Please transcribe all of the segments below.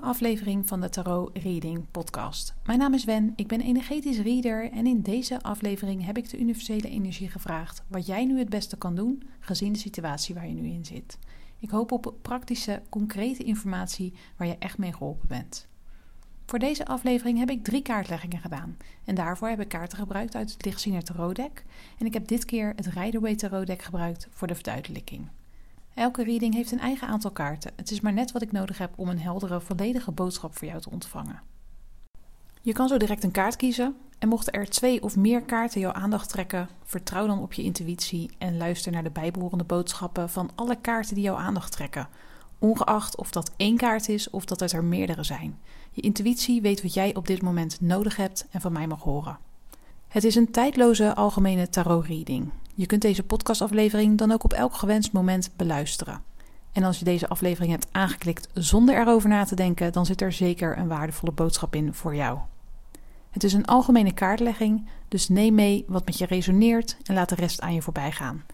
Aflevering van de Tarot Reading Podcast. Mijn naam is Wen, ik ben energetisch reader en in deze aflevering heb ik de universele energie gevraagd wat jij nu het beste kan doen gezien de situatie waar je nu in zit. Ik hoop op praktische, concrete informatie waar je echt mee geholpen bent. Voor deze aflevering heb ik drie kaartleggingen gedaan en daarvoor heb ik kaarten gebruikt uit het Lichtziener Tarot Deck en ik heb dit keer het Rider-Waite Tarot Deck gebruikt voor de verduidelijking. Elke reading heeft een eigen aantal kaarten. Het is maar net wat ik nodig heb om een heldere, volledige boodschap voor jou te ontvangen. Je kan zo direct een kaart kiezen. En mochten er twee of meer kaarten jouw aandacht trekken, vertrouw dan op je intuïtie en luister naar de bijbehorende boodschappen van alle kaarten die jouw aandacht trekken. Ongeacht of dat één kaart is of dat het er meerdere zijn. Je intuïtie weet wat jij op dit moment nodig hebt en van mij mag horen. Het is een tijdloze algemene tarot reading. Je kunt deze podcastaflevering dan ook op elk gewenst moment beluisteren. En als je deze aflevering hebt aangeklikt zonder erover na te denken, dan zit er zeker een waardevolle boodschap in voor jou. Het is een algemene kaartlegging, dus neem mee wat met je resoneert en laat de rest aan je voorbij gaan.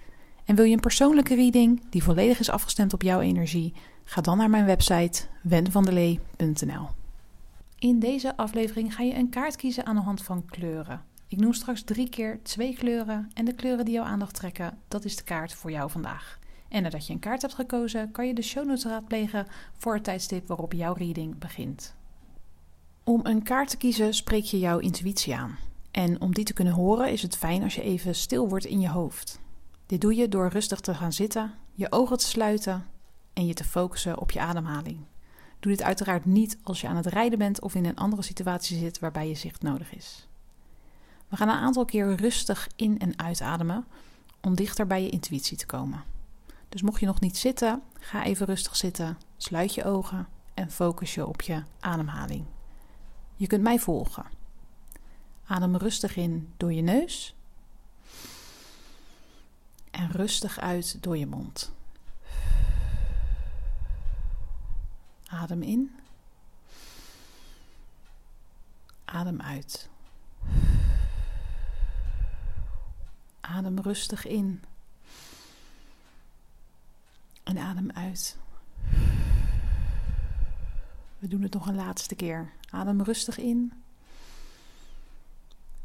En wil je een persoonlijke reading die volledig is afgestemd op jouw energie? Ga dan naar mijn website wenvandelee.nl. In deze aflevering ga je een kaart kiezen aan de hand van kleuren. Ik noem straks drie keer twee kleuren en de kleuren die jouw aandacht trekken, dat is de kaart voor jou vandaag. En nadat je een kaart hebt gekozen, kan je de show notes raadplegen voor het tijdstip waarop jouw reading begint. Om een kaart te kiezen spreek je jouw intuïtie aan. En om die te kunnen horen is het fijn als je even stil wordt in je hoofd. Dit doe je door rustig te gaan zitten, je ogen te sluiten en je te focussen op je ademhaling. Doe dit uiteraard niet als je aan het rijden bent of in een andere situatie zit waarbij je zicht nodig is. We gaan een aantal keer rustig in- en uitademen om dichter bij je intuïtie te komen. Dus mocht je nog niet zitten, ga even rustig zitten, sluit je ogen en focus je op je ademhaling. Je kunt mij volgen. Adem rustig in door je neus en rustig uit door je mond. Adem in. Adem uit. Adem rustig in. En adem uit. We doen het nog een laatste keer. Adem rustig in.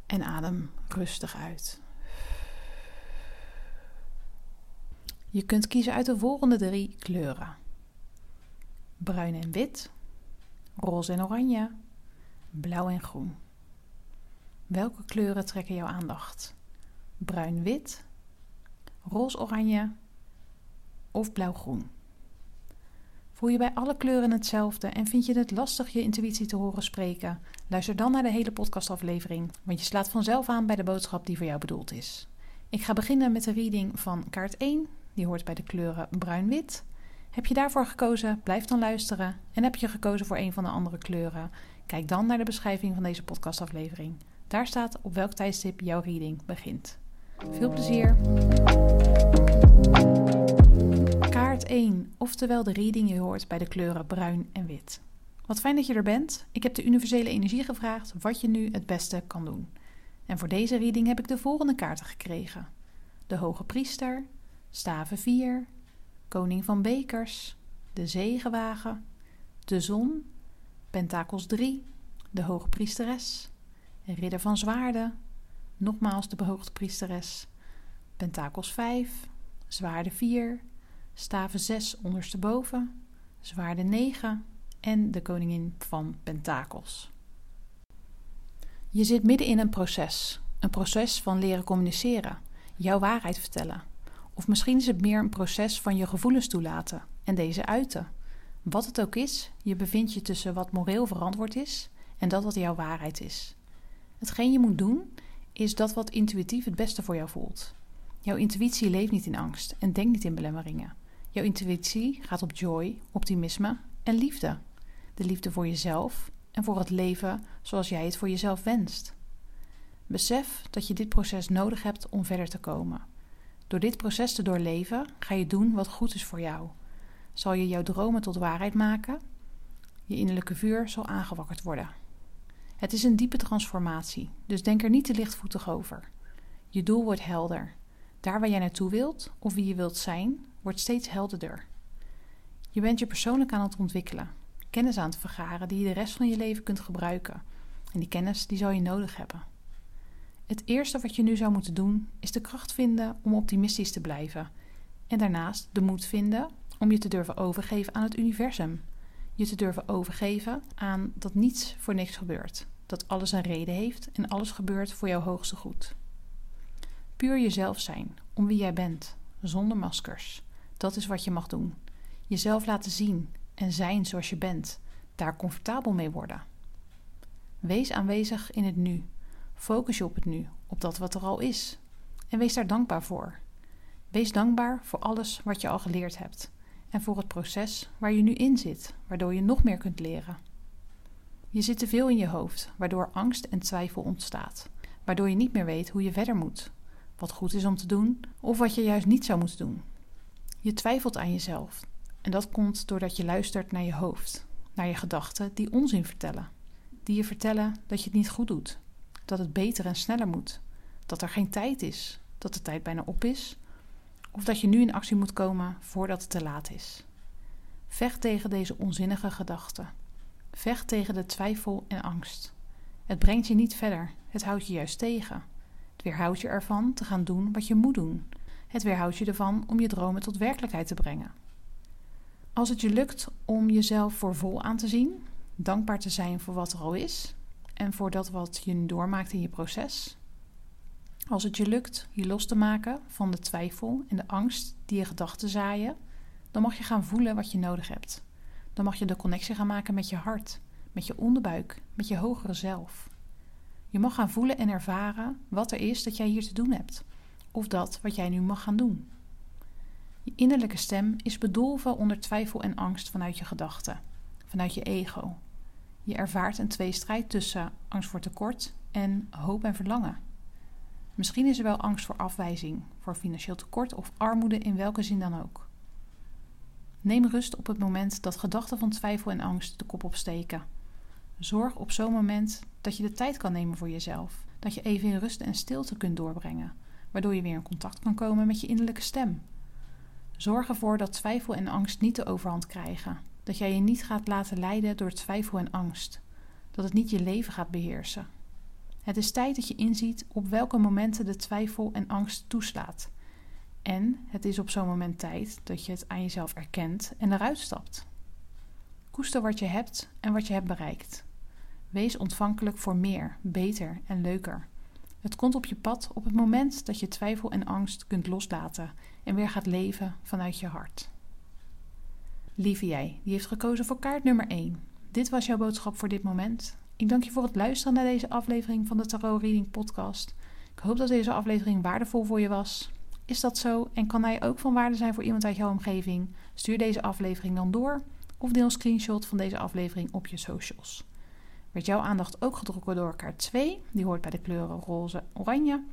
En adem rustig uit. Je kunt kiezen uit de volgende drie kleuren: bruin en wit, roze en oranje, blauw en groen. Welke kleuren trekken jouw aandacht? Bruin-wit, roze-oranje of blauw-groen. Voel je bij alle kleuren hetzelfde en vind je het lastig je intuïtie te horen spreken? Luister dan naar de hele podcastaflevering, want je slaat vanzelf aan bij de boodschap die voor jou bedoeld is. Ik ga beginnen met de reading van kaart 1, die hoort bij de kleuren bruin-wit. Heb je daarvoor gekozen? Blijf dan luisteren. En heb je gekozen voor een van de andere kleuren? Kijk dan naar de beschrijving van deze podcastaflevering. Daar staat op welk tijdstip jouw reading begint. Veel plezier! Kaart 1, oftewel de reading je hoort bij de kleuren bruin en wit. Wat fijn dat je er bent. Ik heb de universele energie gevraagd wat je nu het beste kan doen. En voor deze reading heb ik de volgende kaarten gekregen: de Hoge Priester, Staven 4, Koning van Bekers, de Zegenwagen, de Zon, Pentakels 3, de Hoge Priesteres, Ridder van Zwaarden, Nogmaals de behoogde priesteres. Pentakels 5, zwaarde 4, staven 6 ondersteboven, zwaarde 9 en de koningin van pentakels. Je zit midden in een proces. Een proces van leren communiceren, jouw waarheid vertellen. Of misschien is het meer een proces van je gevoelens toelaten en deze uiten. Wat het ook is, je bevindt je tussen wat moreel verantwoord is en dat wat jouw waarheid is. Hetgeen je moet doen is dat wat intuïtief het beste voor jou voelt. Jouw intuïtie leeft niet in angst en denkt niet in belemmeringen. Jouw intuïtie gaat op joy, optimisme en liefde. De liefde voor jezelf en voor het leven zoals jij het voor jezelf wenst. Besef dat je dit proces nodig hebt om verder te komen. Door dit proces te doorleven ga je doen wat goed is voor jou. Zal je jouw dromen tot waarheid maken? Je innerlijke vuur zal aangewakkerd worden. Het is een diepe transformatie, dus denk er niet te lichtvoetig over. Je doel wordt helder. Daar waar jij naartoe wilt of wie je wilt zijn, wordt steeds helderder. Je bent je persoonlijk aan het ontwikkelen, kennis aan het vergaren die je de rest van je leven kunt gebruiken. En die kennis die zal je nodig hebben. Het eerste wat je nu zou moeten doen is de kracht vinden om optimistisch te blijven. En daarnaast de moed vinden om je te durven overgeven aan het universum. Je te durven overgeven aan dat niets voor niks gebeurt. Dat alles een reden heeft en alles gebeurt voor jouw hoogste goed. Puur jezelf zijn, om wie jij bent, zonder maskers. Dat is wat je mag doen. Jezelf laten zien en zijn zoals je bent. Daar comfortabel mee worden. Wees aanwezig in het nu. Focus je op het nu, op dat wat er al is. En wees daar dankbaar voor. Wees dankbaar voor alles wat je al geleerd hebt en voor het proces waar je nu in zit, waardoor je nog meer kunt leren. Je zit te veel in je hoofd, waardoor angst en twijfel ontstaat, waardoor je niet meer weet hoe je verder moet, wat goed is om te doen of wat je juist niet zou moeten doen. Je twijfelt aan jezelf en dat komt doordat je luistert naar je hoofd, naar je gedachten die onzin vertellen, die je vertellen dat je het niet goed doet, dat het beter en sneller moet, dat er geen tijd is, dat de tijd bijna op is of dat je nu in actie moet komen voordat het te laat is. Vecht tegen deze onzinnige gedachten. Vecht tegen de twijfel en angst. Het brengt je niet verder, het houdt je juist tegen. Het weerhoudt je ervan te gaan doen wat je moet doen. Het weerhoudt je ervan om je dromen tot werkelijkheid te brengen. Als het je lukt om jezelf voor vol aan te zien, dankbaar te zijn voor wat er al is en voor dat wat je doormaakt in je proces, als het je lukt je los te maken van de twijfel en de angst die je gedachten zaaien, dan mag je gaan voelen wat je nodig hebt. Dan mag je de connectie gaan maken met je hart, met je onderbuik, met je hogere zelf. Je mag gaan voelen en ervaren wat er is dat jij hier te doen hebt, of dat wat jij nu mag gaan doen. Je innerlijke stem is bedolven onder twijfel en angst vanuit je gedachten, vanuit je ego. Je ervaart een tweestrijd tussen angst voor tekort en hoop en verlangen. Misschien is er wel angst voor afwijzing, voor financieel tekort of armoede in welke zin dan ook. Neem rust op het moment dat gedachten van twijfel en angst de kop opsteken. Zorg op zo'n moment dat je de tijd kan nemen voor jezelf, dat je even in rust en stilte kunt doorbrengen, waardoor je weer in contact kan komen met je innerlijke stem. Zorg ervoor dat twijfel en angst niet de overhand krijgen, dat jij je niet gaat laten leiden door twijfel en angst, dat het niet je leven gaat beheersen. Het is tijd dat je inziet op welke momenten de twijfel en angst toeslaat. En het is op zo'n moment tijd dat je het aan jezelf erkent en eruit stapt. Koester wat je hebt en wat je hebt bereikt. Wees ontvankelijk voor meer, beter en leuker. Het komt op je pad op het moment dat je twijfel en angst kunt loslaten en weer gaat leven vanuit je hart. Lieve jij, die heeft gekozen voor kaart nummer 1. Dit was jouw boodschap voor dit moment. Ik dank je voor het luisteren naar deze aflevering van de Tarot Reading Podcast. Ik hoop dat deze aflevering waardevol voor je was. Is dat zo en kan hij ook van waarde zijn voor iemand uit jouw omgeving? Stuur deze aflevering dan door of deel een screenshot van deze aflevering op je socials. Werd jouw aandacht ook getrokken door kaart 2, die hoort bij de kleuren roze oranje?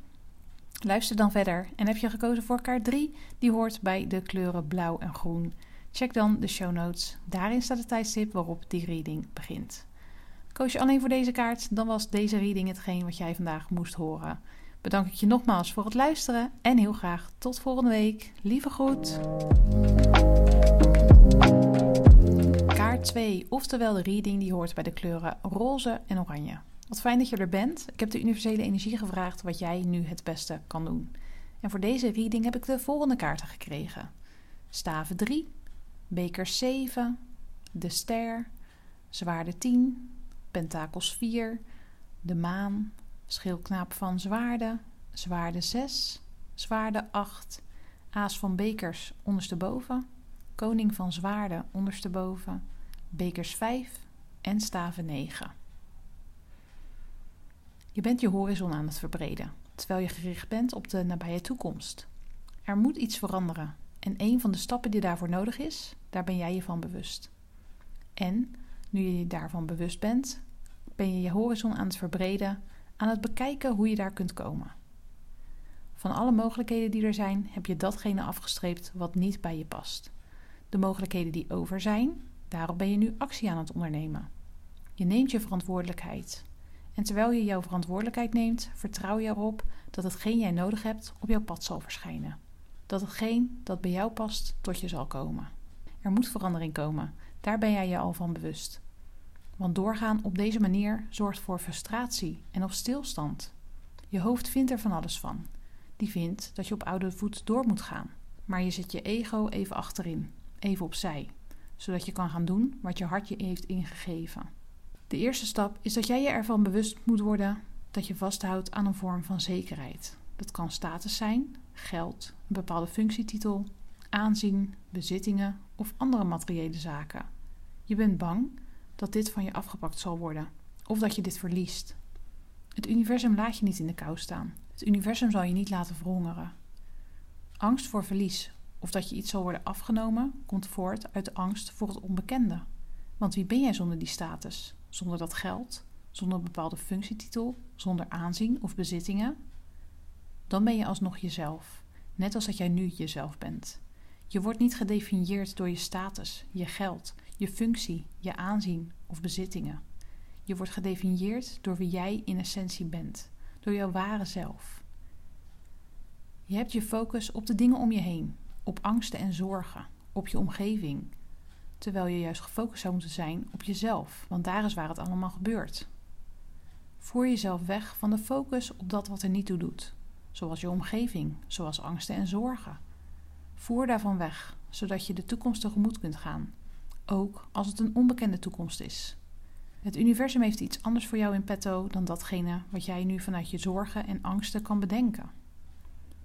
Luister dan verder en heb je gekozen voor kaart 3, die hoort bij de kleuren blauw en groen. Check dan de show notes. Daarin staat het tijdstip waarop die reading begint. Koos je alleen voor deze kaart, dan was deze reading hetgeen wat jij vandaag moest horen. Bedank ik je nogmaals voor het luisteren en heel graag tot volgende week. Lieve groet. Kaart 2, oftewel de reading die hoort bij de kleuren roze en oranje. Wat fijn dat je er bent. Ik heb de universele energie gevraagd wat jij nu het beste kan doen. En voor deze reading heb ik de volgende kaarten gekregen: Staven 3, Beker 7, De Ster, Zwaarde 10, Pentakels 4, de maan, schildknaap van zwaarden, zwaarde 6, zwaarde 8, aas van bekers ondersteboven, koning van zwaarden ondersteboven, bekers 5 en staven 9. Je bent je horizon aan het verbreden, terwijl je gericht bent op de nabije toekomst. Er moet iets veranderen en een van de stappen die daarvoor nodig is, daar ben jij je van bewust. En nu je je daarvan bewust bent, ben je je horizon aan het verbreden, aan het bekijken hoe je daar kunt komen. Van alle mogelijkheden die er zijn, heb je datgene afgestreept wat niet bij je past. De mogelijkheden die over zijn, daarop ben je nu actie aan het ondernemen. Je neemt je verantwoordelijkheid. En terwijl je jouw verantwoordelijkheid neemt, vertrouw je erop dat hetgeen jij nodig hebt op jouw pad zal verschijnen. Dat hetgeen dat bij jou past tot je zal komen. Er moet verandering komen, daar ben jij je al van bewust. Want doorgaan op deze manier zorgt voor frustratie en of stilstand. Je hoofd vindt er van alles van. Die vindt dat je op oude voet door moet gaan. Maar je zet je ego even achterin, even opzij, zodat je kan gaan doen wat je hart je heeft ingegeven. De eerste stap is dat jij je ervan bewust moet worden dat je vasthoudt aan een vorm van zekerheid. Dat kan status zijn, geld, een bepaalde functietitel, aanzien, bezittingen of andere materiële zaken. Je bent bang dat dit van je afgepakt zal worden of dat je dit verliest. Het universum laat je niet in de kou staan. Het universum zal je niet laten verhongeren. Angst voor verlies of dat je iets zal worden afgenomen komt voort uit de angst voor het onbekende. Want wie ben jij zonder die status? Zonder dat geld? Zonder een bepaalde functietitel? Zonder aanzien of bezittingen? Dan ben je alsnog jezelf, net als dat jij nu jezelf bent. Je wordt niet gedefinieerd door je status, je geld, je functie, je aanzien of bezittingen. Je wordt gedefinieerd door wie jij in essentie bent, door jouw ware zelf. Je hebt je focus op de dingen om je heen, op angsten en zorgen, op je omgeving, terwijl je juist gefocust zou moeten zijn op jezelf, want daar is waar het allemaal gebeurt. Voer jezelf weg van de focus op dat wat er niet toe doet, zoals je omgeving, zoals angsten en zorgen. Voer daarvan weg, zodat je de toekomst tegemoet kunt gaan, ook als het een onbekende toekomst is. Het universum heeft iets anders voor jou in petto dan datgene wat jij nu vanuit je zorgen en angsten kan bedenken.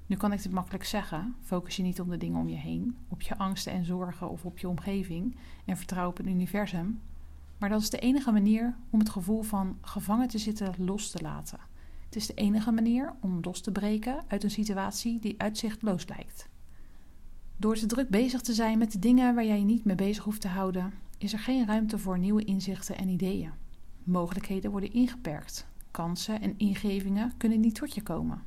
Nu kan ik dit makkelijk zeggen: focus je niet op de dingen om je heen, op je angsten en zorgen of op je omgeving en vertrouw op het universum. Maar dat is de enige manier om het gevoel van gevangen te zitten los te laten. Het is de enige manier om los te breken uit een situatie die uitzichtloos lijkt. Door te druk bezig te zijn met de dingen waar jij je niet mee bezig hoeft te houden, is er geen ruimte voor nieuwe inzichten en ideeën. Mogelijkheden worden ingeperkt. Kansen en ingevingen kunnen niet tot je komen.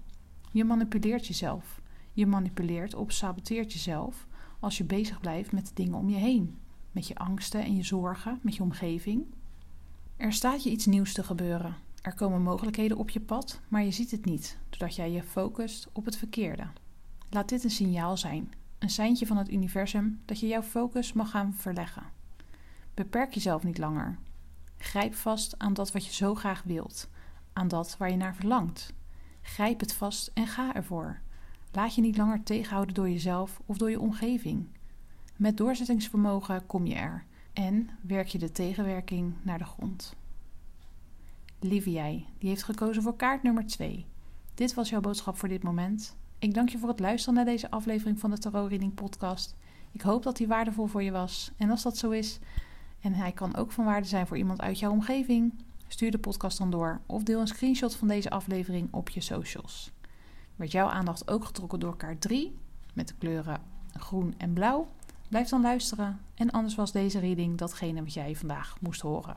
Je manipuleert jezelf. Je manipuleert of saboteert jezelf als je bezig blijft met de dingen om je heen. Met je angsten en je zorgen, met je omgeving. Er staat je iets nieuws te gebeuren. Er komen mogelijkheden op je pad, maar je ziet het niet, doordat jij je focust op het verkeerde. Laat dit een signaal zijn, een seintje van het universum dat je jouw focus mag gaan verleggen. Beperk jezelf niet langer. Grijp vast aan dat wat je zo graag wilt, aan dat waar je naar verlangt. Grijp het vast en ga ervoor. Laat je niet langer tegenhouden door jezelf of door je omgeving. Met doorzettingsvermogen kom je er en werk je de tegenwerking naar de grond. Lieve jij, die heeft gekozen voor kaart nummer 2. Dit was jouw boodschap voor dit moment. Ik dank je voor het luisteren naar deze aflevering van de Tarot Reading Podcast. Ik hoop dat die waardevol voor je was. En als dat zo is, en hij kan ook van waarde zijn voor iemand uit jouw omgeving, stuur de podcast dan door of deel een screenshot van deze aflevering op je socials. Werd jouw aandacht ook getrokken door kaart 3 met de kleuren groen en blauw? Blijf dan luisteren en anders was deze reading datgene wat jij vandaag moest horen.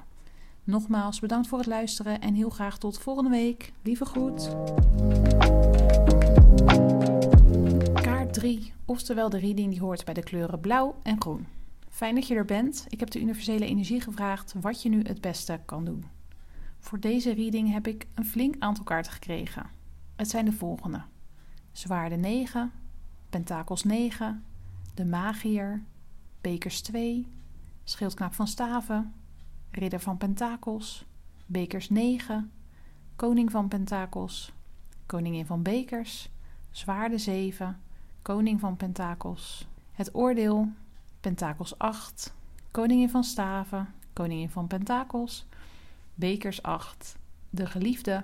Nogmaals bedankt voor het luisteren en heel graag tot volgende week. Lieve groet. Kaart 3, oftewel de reading die hoort bij de kleuren blauw en groen. Fijn dat je er bent. Ik heb de universele energie gevraagd wat je nu het beste kan doen. Voor deze reading heb ik een flink aantal kaarten gekregen. Het zijn de volgende: Zwaarde 9, Pentakels 9, de Magier, Bekers 2, Schildknaap van Staven, Ridder van Pentakels, Bekers 9, Koning van Pentakels, Koningin van Bekers, Zwaarde 7, Koning van Pentakels, Het Oordeel, Pentakels 8, Koningin van Staven, Koningin van Pentakels, Bekers 8, De Geliefde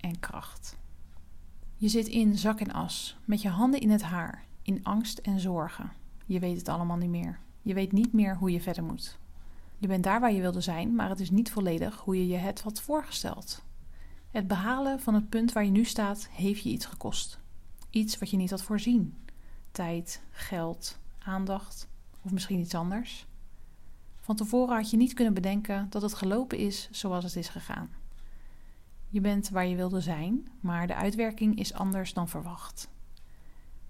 en Kracht. Je zit in zak en as, met je handen in het haar, in angst en zorgen. Je weet het allemaal niet meer. Je weet niet meer hoe je verder moet. Je bent daar waar je wilde zijn, maar het is niet volledig hoe je je het had voorgesteld. Het behalen van het punt waar je nu staat heeft je iets gekost. Iets wat je niet had voorzien. Tijd, geld, aandacht of misschien iets anders. Van tevoren had je niet kunnen bedenken dat het gelopen is zoals het is gegaan. Je bent waar je wilde zijn, maar de uitwerking is anders dan verwacht.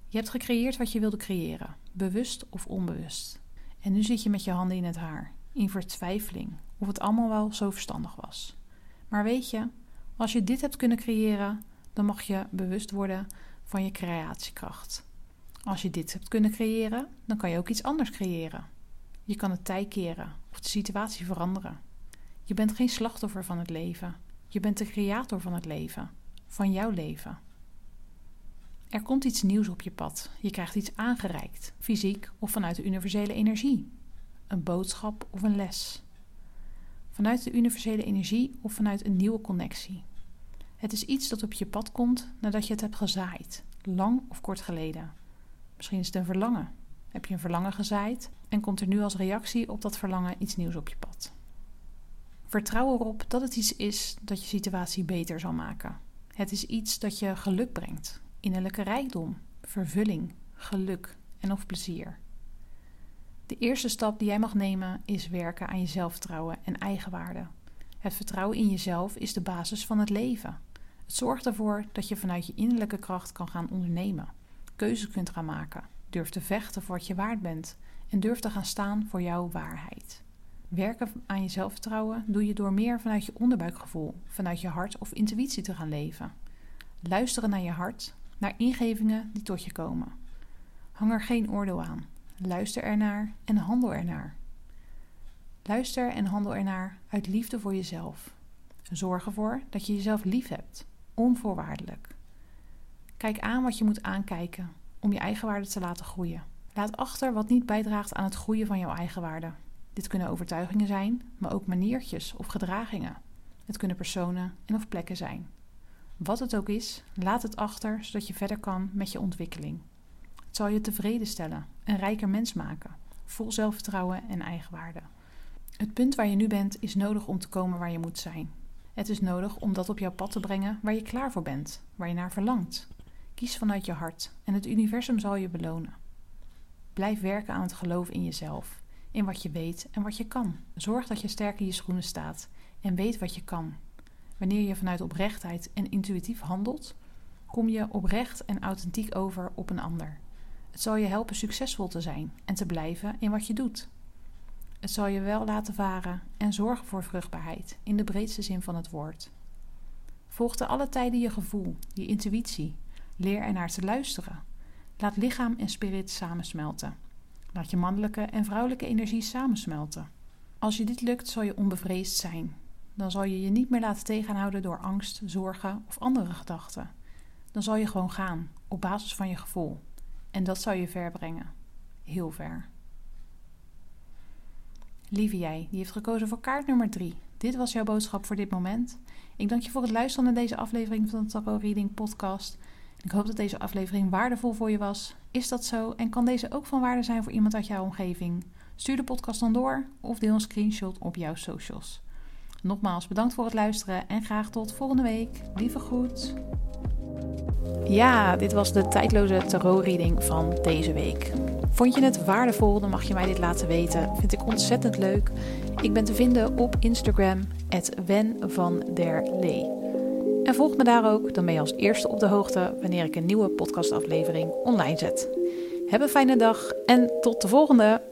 Je hebt gecreëerd wat je wilde creëren, bewust of onbewust. En nu zit je met je handen in het haar, in vertwijfeling of het allemaal wel zo verstandig was. Maar weet je, als je dit hebt kunnen creëren, dan mag je bewust worden van je creatiekracht. Als je dit hebt kunnen creëren, dan kan je ook iets anders creëren. Je kan het tij keren of de situatie veranderen. Je bent geen slachtoffer van het leven. Je bent de creator van het leven, van jouw leven. Er komt iets nieuws op je pad. Je krijgt iets aangereikt, fysiek of vanuit de universele energie. Een boodschap of een les. Vanuit de universele energie of vanuit een nieuwe connectie. Het is iets dat op je pad komt nadat je het hebt gezaaid, lang of kort geleden. Misschien is het een verlangen. Heb je een verlangen gezaaid en komt er nu als reactie op dat verlangen iets nieuws op je pad? Vertrouw erop dat het iets is dat je situatie beter zal maken. Het is iets dat je geluk brengt, innerlijke rijkdom, vervulling, geluk en of plezier. De eerste stap die jij mag nemen is werken aan je zelfvertrouwen en eigenwaarde. Het vertrouwen in jezelf is de basis van het leven. Het zorgt ervoor dat je vanuit je innerlijke kracht kan gaan ondernemen, keuzes kunt gaan maken, durft te vechten voor wat je waard bent en durft te gaan staan voor jouw waarheid. Werken aan je zelfvertrouwen doe je door meer vanuit je onderbuikgevoel, vanuit je hart of intuïtie te gaan leven. Luisteren naar je hart, naar ingevingen die tot je komen. Hang er geen oordeel aan. Luister ernaar en handel ernaar. Luister en handel ernaar uit liefde voor jezelf. Zorg ervoor dat je jezelf lief hebt, onvoorwaardelijk. Kijk aan wat je moet aankijken om je eigenwaarde te laten groeien. Laat achter wat niet bijdraagt aan het groeien van jouw eigenwaarde. Dit kunnen overtuigingen zijn, maar ook maniertjes of gedragingen. Het kunnen personen en of plekken zijn. Wat het ook is, laat het achter zodat je verder kan met je ontwikkeling. Het zal je tevreden stellen, een rijker mens maken, vol zelfvertrouwen en eigenwaarde. Het punt waar je nu bent is nodig om te komen waar je moet zijn. Het is nodig om dat op jouw pad te brengen waar je klaar voor bent, waar je naar verlangt. Kies vanuit je hart en het universum zal je belonen. Blijf werken aan het geloof in jezelf, in wat je weet en wat je kan. Zorg dat je sterk in je schoenen staat en weet wat je kan. Wanneer je vanuit oprechtheid en intuïtief handelt, kom je oprecht en authentiek over op een ander. Het zal je helpen succesvol te zijn en te blijven in wat je doet. Het zal je wel laten varen en zorgen voor vruchtbaarheid in de breedste zin van het woord. Volg te alle tijden je gevoel, je intuïtie. Leer ernaar te luisteren. Laat lichaam en spirit samensmelten. Laat je mannelijke en vrouwelijke energie samensmelten. Als je dit lukt, zal je onbevreesd zijn. Dan zal je je niet meer laten tegenhouden door angst, zorgen of andere gedachten. Dan zal je gewoon gaan op basis van je gevoel. En dat zal je ver brengen. Heel ver. Lieve jij, die heeft gekozen voor kaart nummer 3. Dit was jouw boodschap voor dit moment. Ik dank je voor het luisteren naar deze aflevering van de Tarot Reading Podcast. Ik hoop dat deze aflevering waardevol voor je was. Is dat zo en kan deze ook van waarde zijn voor iemand uit jouw omgeving? Stuur de podcast dan door of deel een screenshot op jouw socials. Nogmaals bedankt voor het luisteren en graag tot volgende week. Lieve groet. Ja, dit was de tijdloze tarot-reading van deze week. Vond je het waardevol, dan mag je mij dit laten weten. Vind ik ontzettend leuk. Ik ben te vinden op Instagram, Wen van der Lee. En volg me daar ook, dan ben je als eerste op de hoogte wanneer ik een nieuwe podcastaflevering online zet. Heb een fijne dag en tot de volgende!